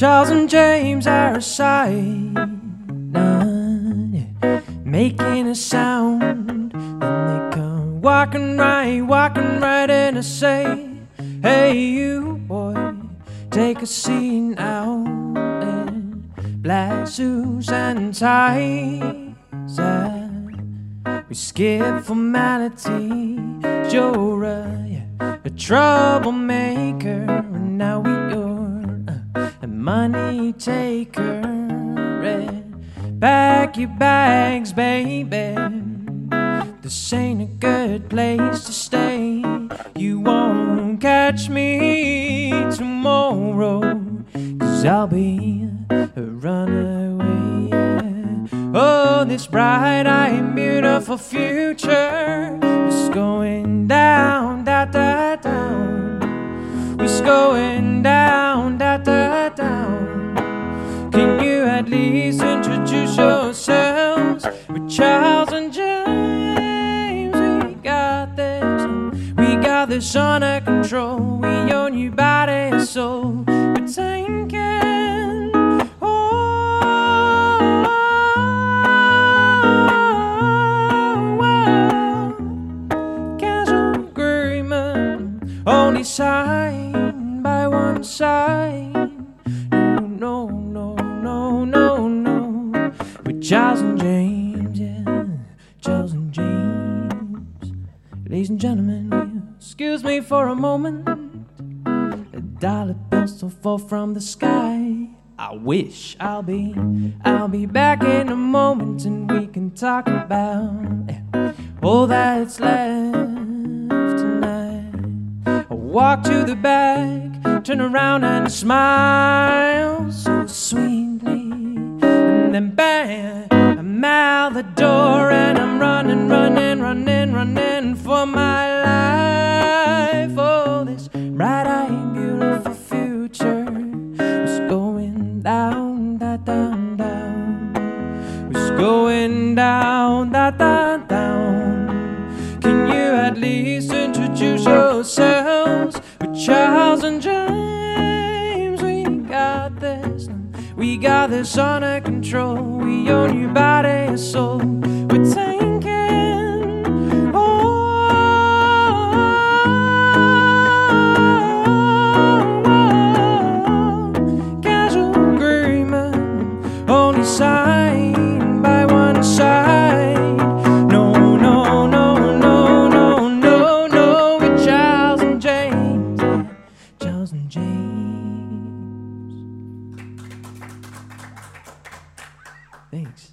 Charles and James are a sight, making a sound. Then they come walking right, walking right in to say, Hey, you boy, take a seat now. In black suits and ties. Uh, we skip formality. You're a, a troublemaker, money taker. And pack your bags, baby. This ain't a good place to stay. You won't catch me tomorrow, cause I'll be a runaway. Oh, this bright eyed, beautiful future is going down, da down. It's going got under control. We own your body and soul. We're taking. Oh, only signed by one side. No, no, no, no, no. With Charles and James, yeah, Charles and James. Ladies and gentlemen, excuse me for a moment? A dollar bills to fall from the sky. I wish I'll be, I'll be back in a moment and we can talk about eh, all that's left tonight. I walk to the back, turn around and smile so sweetly. And then bang, I'm out the door and I'm running, running, running, running for my going down, da, da, down. Can you at least introduce yourself? with Charles and James. We got this, we got this under control. We own your body and soul. We're taking. Oh, casual agreement, only signed Thanks.